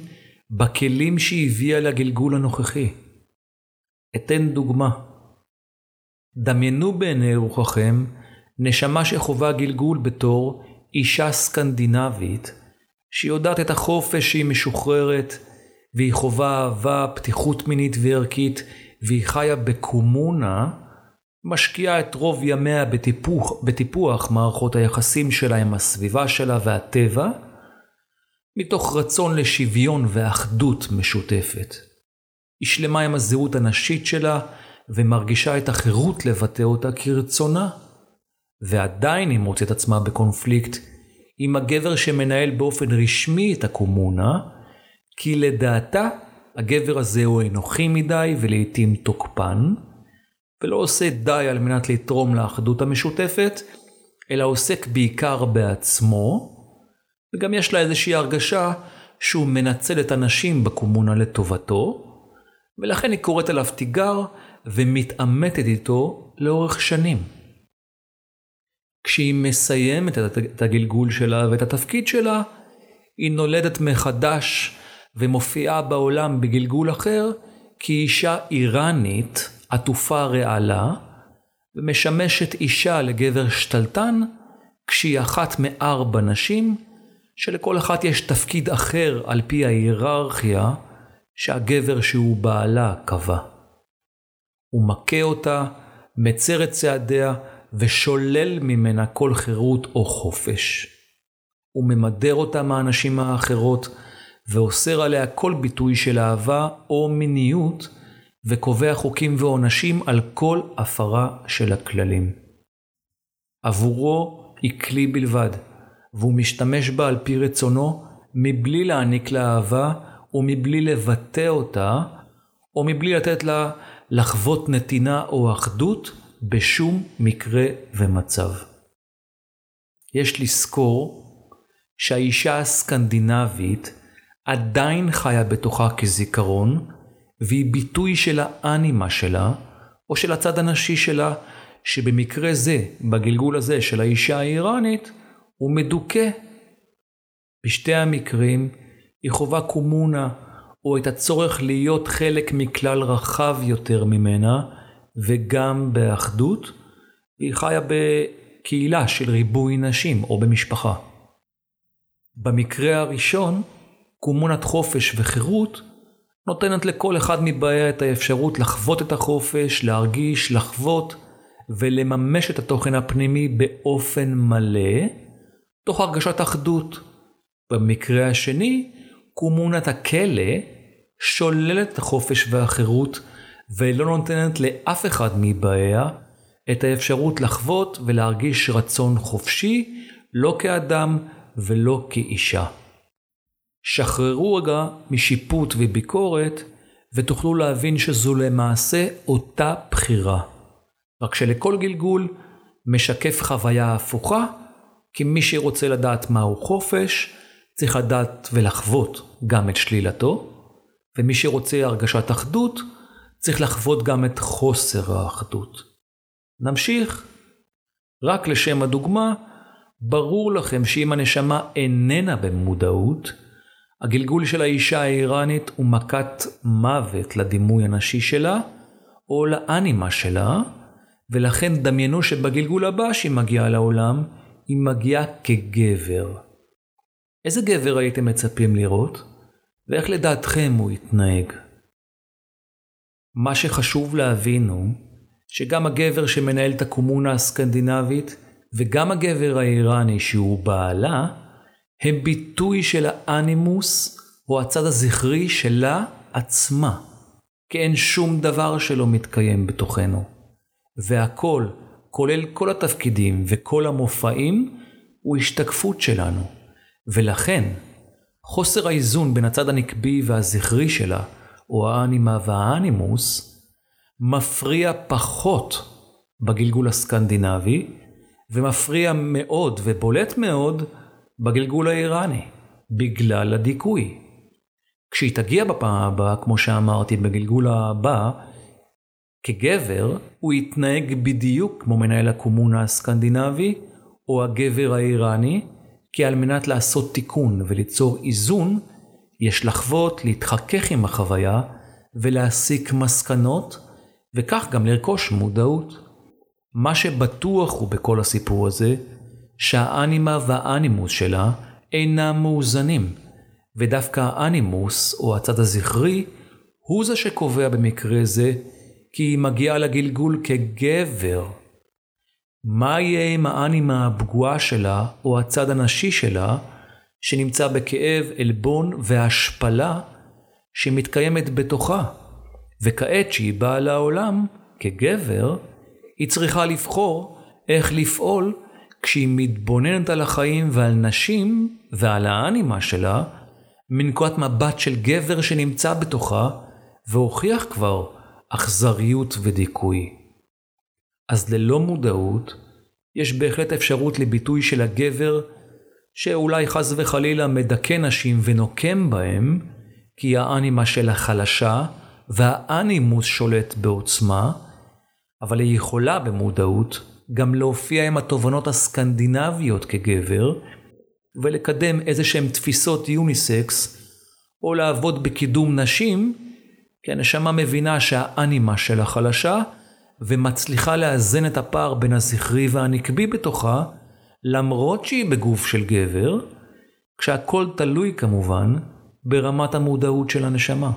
בכלים שהביאה לגלגול הנוכחי. אתן דוגמה. דמיינו בעיני רוחכם נשמה שחווה גלגול בתור אישה סקנדינבית, שיודעת את החופש שהיא משוחררת, והיא חווה אהבה, פתיחות מינית וערכית, והיא חיה בקומונה, משקיעה את רוב ימיה בטיפוח, בטיפוח מערכות היחסים שלה עם הסביבה שלה והטבע, מתוך רצון לשוויון ואחדות משותפת. היא שלמה עם הזהות הנשית שלה, ומרגישה את החירות לבטא אותה כרצונה. ועדיין היא מוצאת עצמה בקונפליקט עם הגבר שמנהל באופן רשמי את הקומונה, כי לדעתה הגבר הזה הוא אנוכי מדי ולעיתים תוקפן, ולא עושה די על מנת לתרום לאחדות המשותפת, אלא עוסק בעיקר בעצמו, וגם יש לה איזושהי הרגשה שהוא מנצל את הנשים בקומונה לטובתו, ולכן היא קוראת עליו תיגר ומתעמתת איתו לאורך שנים. כשהיא מסיימת את הגלגול שלה ואת התפקיד שלה, היא נולדת מחדש ומופיעה בעולם בגלגול אחר כאישה איראנית עטופה רעלה, ומשמשת אישה לגבר שתלטן, כשהיא אחת מארבע נשים, שלכל אחת יש תפקיד אחר על פי ההיררכיה שהגבר שהוא בעלה קבע. הוא מכה אותה, מצר את צעדיה ושולל ממנה כל חירות או חופש. הוא ממדר אותה מהנשים האחרות ואוסר עליה כל ביטוי של אהבה או מיניות וקובע חוקים ועונשים על כל הפרה של הכללים. עבורו היא כלי בלבד, והוא משתמש בה על פי רצונו מבלי להעניק לה אהבה ומבלי לבטא אותה, או מבלי לתת לה לחוות נתינה או אחדות בשום מקרה ומצב. יש לזכור שהאישה הסקנדינבית עדיין חיה בתוכה כזיכרון, והיא ביטוי של האנימה שלה, או של הצד הנשי שלה, שבמקרה זה, בגלגול הזה של האישה האיראנית, הוא מדוכא. בשתי המקרים היא חווה קומונה, או את הצורך להיות חלק מכלל רחב יותר ממנה, וגם באחדות, והיא חיה בקהילה של ריבוי נשים או במשפחה. במקרה הראשון, קומונת חופש וחירות נותנת לכל אחד מבעיה את האפשרות לחוות את החופש, להרגיש, לחוות ולממש את התוכן הפנימי באופן מלא, תוך הרגשת אחדות. במקרה השני, קומונת הכלא שוללת את החופש והחירות ולא נותנת לאף אחד מבאיה את האפשרות לחוות ולהרגיש רצון חופשי, לא כאדם ולא כאישה. שחררו רגע משיפוט וביקורת ותוכלו להבין שזו למעשה אותה בחירה. רק שלכל גלגול משקף חוויה הפוכה, כי מי שרוצה לדעת מהו חופש, צריך לדעת ולחוות גם את שלילתו, ומי שרוצה הרגשת אחדות, צריך לחוות גם את חוסר האחדות. נמשיך. רק לשם הדוגמה, ברור לכם שאם הנשמה איננה במודעות, הגלגול של האישה האיראנית הוא מכת מוות לדימוי הנשי שלה, או לאנימה שלה, ולכן דמיינו שבגלגול הבא שהיא מגיעה לעולם, היא מגיעה כגבר. איזה גבר הייתם מצפים לראות? ואיך לדעתכם הוא יתנהג? מה שחשוב להבין הוא שגם הגבר שמנהל את הקומונה הסקנדינבית וגם הגבר האיראני שהוא בעלה, הם ביטוי של האנימוס או הצד הזכרי שלה עצמה, כי אין שום דבר שלא מתקיים בתוכנו. והכל, כולל כל התפקידים וכל המופעים, הוא השתקפות שלנו. ולכן, חוסר האיזון בין הצד הנקבי והזכרי שלה, או האנימה והאנימוס, מפריע פחות בגלגול הסקנדינבי, ומפריע מאוד ובולט מאוד בגלגול האיראני, בגלל הדיכוי. כשהיא תגיע בפעם הבאה, כמו שאמרתי, בגלגול הבא, כגבר, הוא יתנהג בדיוק כמו מנהל הקומונה הסקנדינבי, או הגבר האיראני, כי על מנת לעשות תיקון וליצור איזון, יש לחוות, להתחכך עם החוויה ולהסיק מסקנות, וכך גם לרכוש מודעות. מה שבטוח הוא בכל הסיפור הזה, שהאנימה והאנימוס שלה אינם מאוזנים, ודווקא האנימוס, או הצד הזכרי, הוא זה שקובע במקרה זה, כי היא מגיעה לגלגול כגבר. מה יהיה עם האנימה הפגועה שלה, או הצד הנשי שלה, שנמצא בכאב, עלבון והשפלה שמתקיימת בתוכה? וכעת שהיא באה לעולם, כגבר, היא צריכה לבחור איך לפעול כשהיא מתבוננת על החיים ועל נשים ועל האנימה שלה, מנקודת מבט של גבר שנמצא בתוכה והוכיח כבר אכזריות ודיכוי. אז ללא מודעות, יש בהחלט אפשרות לביטוי של הגבר שאולי חס וחלילה מדכא נשים ונוקם בהם, כי האנימה שלה חלשה והאנימוס שולט בעוצמה, אבל היא יכולה במודעות גם להופיע עם התובנות הסקנדינביות כגבר, ולקדם איזה שהן תפיסות יוניסקס, או לעבוד בקידום נשים, כי הנשמה מבינה שהאנימה שלה חלשה, ומצליחה לאזן את הפער בין הזכרי והנקבי בתוכה, למרות שהיא בגוף של גבר, כשהכל תלוי כמובן ברמת המודעות של הנשמה.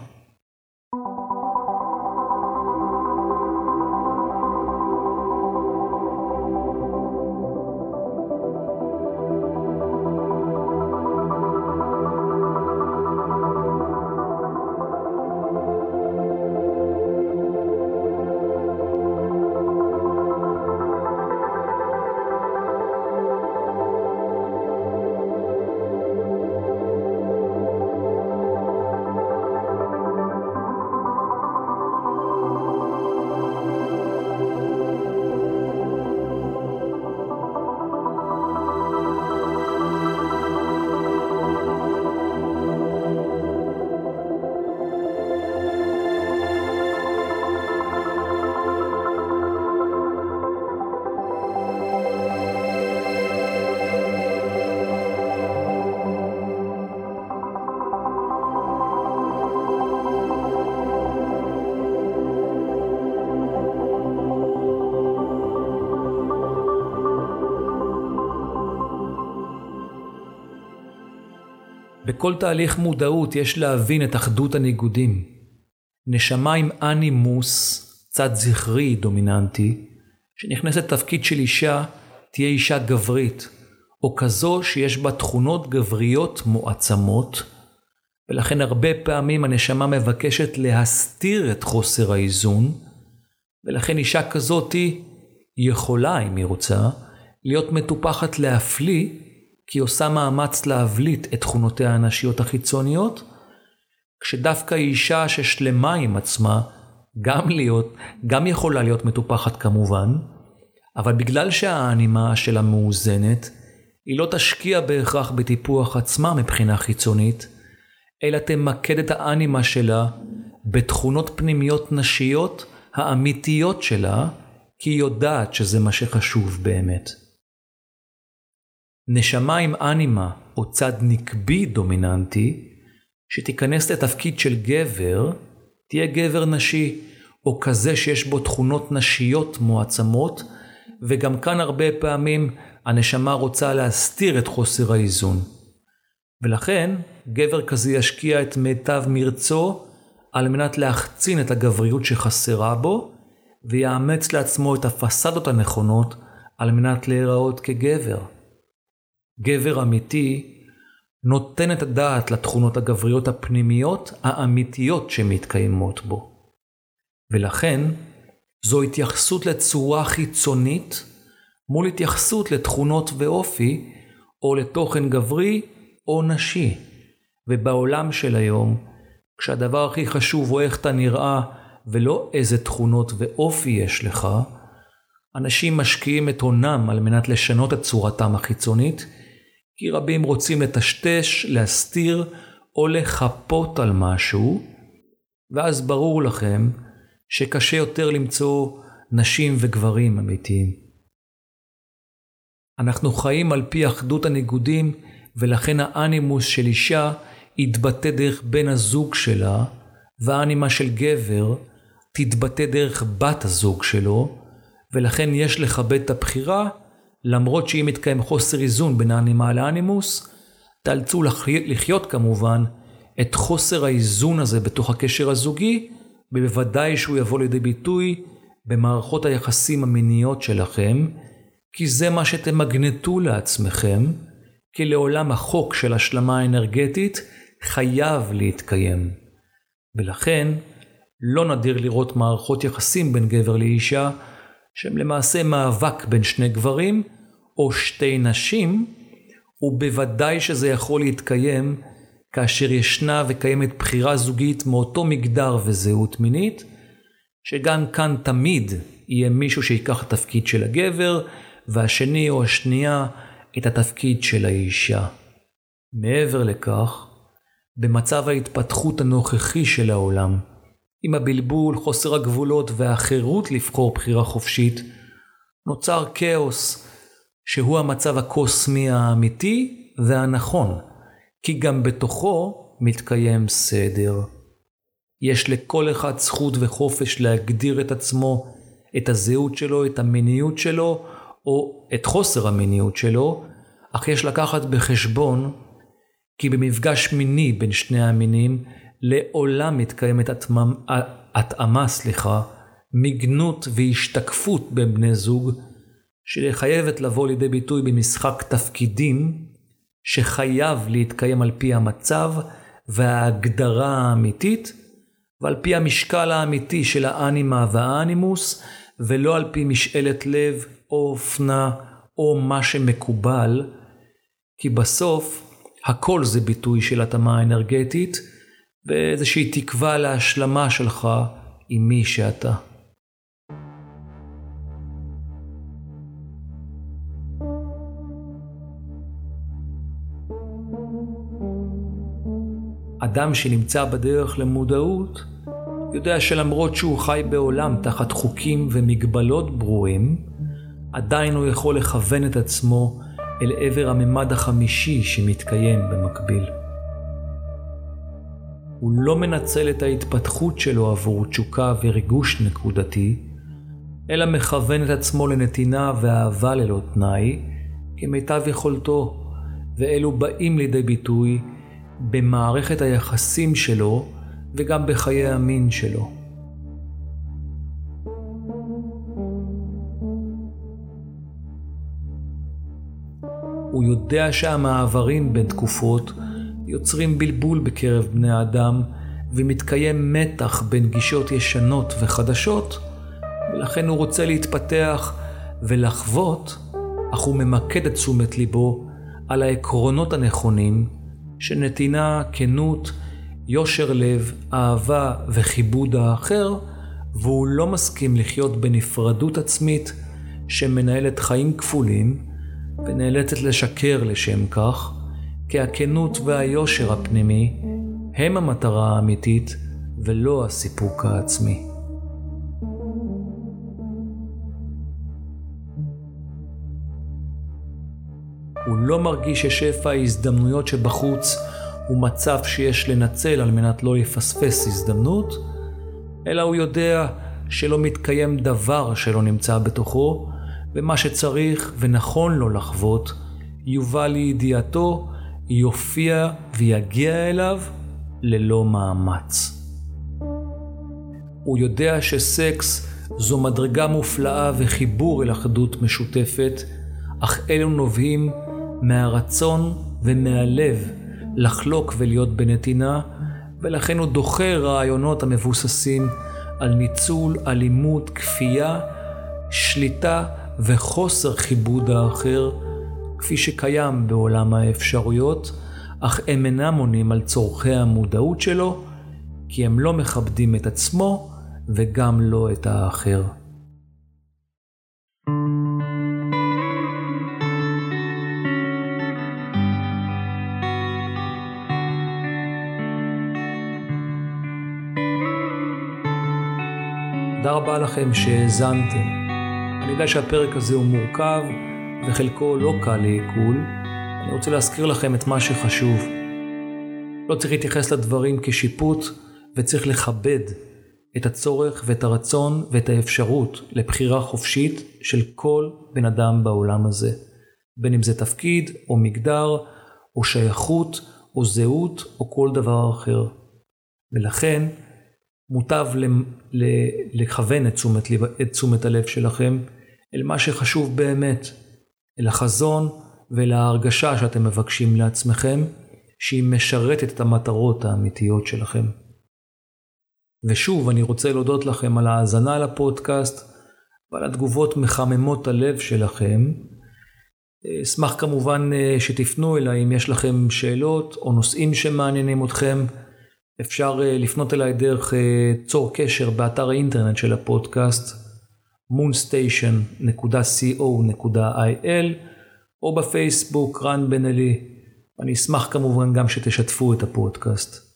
בכל תהליך מודעות יש להבין את אחדות הניגודים. נשמה עם אנימוס, צד זכרי דומיננטי, שנכנסת לתפקיד של אישה, תהיה אישה גברית, או כזו שיש בה תכונות גבריות מועצמות, ולכן הרבה פעמים הנשמה מבקשת להסתיר את חוסר האיזון, ולכן אישה כזאתי יכולה, אם היא רוצה, להיות מטופחת להפליא כי היא עושה מאמץ להבליט את תכונותיה הנשיות החיצוניות, כשדווקא אישה ששלמה עם עצמה, גם להיות, גם יכולה להיות מטופחת כמובן, אבל בגלל שהאנימה שלה מאוזנת, היא לא תשקיע בהכרח בטיפוח עצמה מבחינה חיצונית, אלא תמקד את האנימה שלה בתכונות פנימיות נשיות האמיתיות שלה, כי היא יודעת שזה מה שחשוב באמת. נשמה עם אנימה או צד נקבי דומיננטי, שתיכנס לתפקיד של גבר, תהיה גבר נשי, או כזה שיש בו תכונות נשיות מועצמות, וגם כאן הרבה פעמים הנשמה רוצה להסתיר את חוסר האיזון. ולכן, גבר כזה ישקיע את מיטב מרצו על מנת להחצין את הגבריות שחסרה בו, ויאמץ לעצמו את הפסדות הנכונות על מנת להיראות כגבר. גבר אמיתי נותן את הדעת לתכונות הגבריות הפנימיות האמיתיות שמתקיימות בו. ולכן, זו התייחסות לצורה חיצונית מול התייחסות לתכונות ואופי, או לתוכן גברי או נשי. ובעולם של היום, כשהדבר הכי חשוב הוא איך אתה נראה ולא איזה תכונות ואופי יש לך, אנשים משקיעים את הונם על מנת לשנות את צורתם החיצונית, כי רבים רוצים לטשטש, להסתיר או לחפות על משהו, ואז ברור לכם שקשה יותר למצוא נשים וגברים אמיתיים. אנחנו חיים על פי אחדות הניגודים, ולכן האנימוס של אישה יתבטא דרך בן הזוג שלה, והאנימה של גבר תתבטא דרך בת הזוג שלו, ולכן יש לכבד את הבחירה, למרות שאם מתקיים חוסר איזון בין האנימה לאנימוס, תאלצו לחיות כמובן את חוסר האיזון הזה בתוך הקשר הזוגי, ובוודאי שהוא יבוא לידי ביטוי במערכות היחסים המיניות שלכם, כי זה מה שתמגנטו לעצמכם, כי לעולם החוק של השלמה אנרגטית חייב להתקיים. ולכן, לא נדיר לראות מערכות יחסים בין גבר לאישה, שהם למעשה מאבק בין שני גברים או שתי נשים, ובוודאי שזה יכול להתקיים כאשר ישנה וקיימת בחירה זוגית מאותו מגדר וזהות מינית, שגם כאן תמיד יהיה מישהו שיקח התפקיד של הגבר, והשני או השנייה את התפקיד של האישה. מעבר לכך, במצב ההתפתחות הנוכחי של העולם, עם הבלבול, חוסר הגבולות והחירות לבחור בחירה חופשית, נוצר כאוס שהוא המצב הקוסמי האמיתי והנכון, כי גם בתוכו מתקיים סדר. יש לכל אחד זכות וחופש להגדיר את עצמו, את הזהות שלו, את המיניות שלו, או את חוסר המיניות שלו, אך יש לקחת בחשבון כי במפגש מיני בין שני המינים לעולם מתקיימת התאמה, סליחה, מגנות והשתקפות בין בני זוג, שחייבת לבוא לידי ביטוי במשחק תפקידים, שחייב להתקיים על פי המצב וההגדרה האמיתית, ועל פי המשקל האמיתי של האנימה והאנימוס, ולא על פי משאלת לב או אופנה או מה שמקובל, כי בסוף הכל זה ביטוי של התאמה אנרגטית ואיזושהי תקווה להשלמה שלך עם מי שאתה. אדם שנמצא בדרך למודעות, יודע שלמרות שהוא חי בעולם תחת חוקים ומגבלות ברורים, עדיין הוא יכול לכוון את עצמו אל עבר הממד החמישי שמתקיים במקביל. הוא לא מנצל את ההתפתחות שלו עבור תשוקה וריגוש נקודתי, אלא מכוון את עצמו לנתינה ואהבה ללא תנאי, כמיטב יכולתו, ואלו באים לידי ביטוי במערכת היחסים שלו וגם בחיי המין שלו. הוא יודע שהמעברים בין תקופות יוצרים בלבול בקרב בני האדם, ומתקיים מתח בין גישות ישנות וחדשות, ולכן הוא רוצה להתפתח ולחוות, אך הוא ממקד את תשומת ליבו על העקרונות הנכונים של נתינה, כנות, יושר לב, אהבה וכיבוד האחר, והוא לא מסכים לחיות בנפרדות עצמית שמנהלת חיים כפולים, ונאלצת לשקר לשם כך, כי הכנות והיושר הפנימי הם המטרה האמיתית ולא הסיפוק העצמי. הוא לא מרגיש ששפע ההזדמנויות שבחוץ הוא מצב שיש לנצל על מנת לא לפספס הזדמנות, אלא הוא יודע שלא מתקיים דבר שלא נמצא בתוכו, ומה שצריך ונכון לו לחוות, יובא לידיעתו, יופיע ויגיע אליו ללא מאמץ. הוא יודע שסקס זו מדרגה מופלאה וחיבור אל אחדות משותפת, אך אלו נובעים מהרצון ומהלב לחלוק ולהיות בנתינה, ולכן הוא דוחה רעיונות המבוססים על ניצול, אלימות, כפייה, שליטה וחוסר כיבוד האחר, כפי שקיים בעולם האפשרויות, אך הם אינם עונים על צורכי המודעות שלו, כי הם לא מכבדים את עצמו וגם לא את האחר. תודה רבה לכם שהאזנתם. אני יודע שהפרק הזה הוא מורכב וחלקו לא קל לעיכול. אני רוצה להזכיר לכם את מה שחשוב. לא צריך להתייחס לדברים כשיפוט וצריך לכבד את הצורך ואת הרצון ואת האפשרות לבחירה חופשית של כל בן אדם בעולם הזה. בין אם זה תפקיד או מגדר או שייכות או זהות או כל דבר אחר. ולכן מוטב לכוון את תשומת, את תשומת הלב שלכם אל מה שחשוב באמת, אל החזון ואל ההרגשה שאתם מבקשים לעצמכם, שהיא משרתת את המטרות האמיתיות שלכם. ושוב, אני רוצה להודות לכם על ההאזנה לפודקאסט ועל התגובות מחממות הלב שלכם. אשמח כמובן אה, שתפנו אליי אם יש לכם שאלות או נושאים שמעניינים אתכם. אפשר אה, לפנות אליי דרך אה, צור קשר באתר האינטרנט של הפודקאסט moonstation.co.il או בפייסבוק רן בן אלי. אני אשמח כמובן גם שתשתפו את הפודקאסט.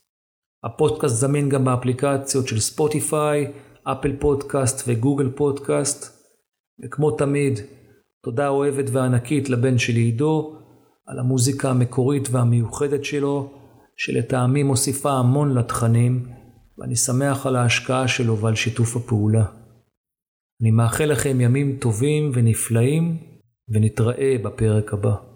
הפודקאסט זמין גם באפליקציות של ספוטיפיי, אפל פודקאסט וגוגל פודקאסט. וכמו תמיד, תודה אוהבת וענקית לבן שלי עידו על המוזיקה המקורית והמיוחדת שלו. שלטעמי מוסיפה המון לתכנים, ואני שמח על ההשקעה שלו ועל שיתוף הפעולה. אני מאחל לכם ימים טובים ונפלאים, ונתראה בפרק הבא.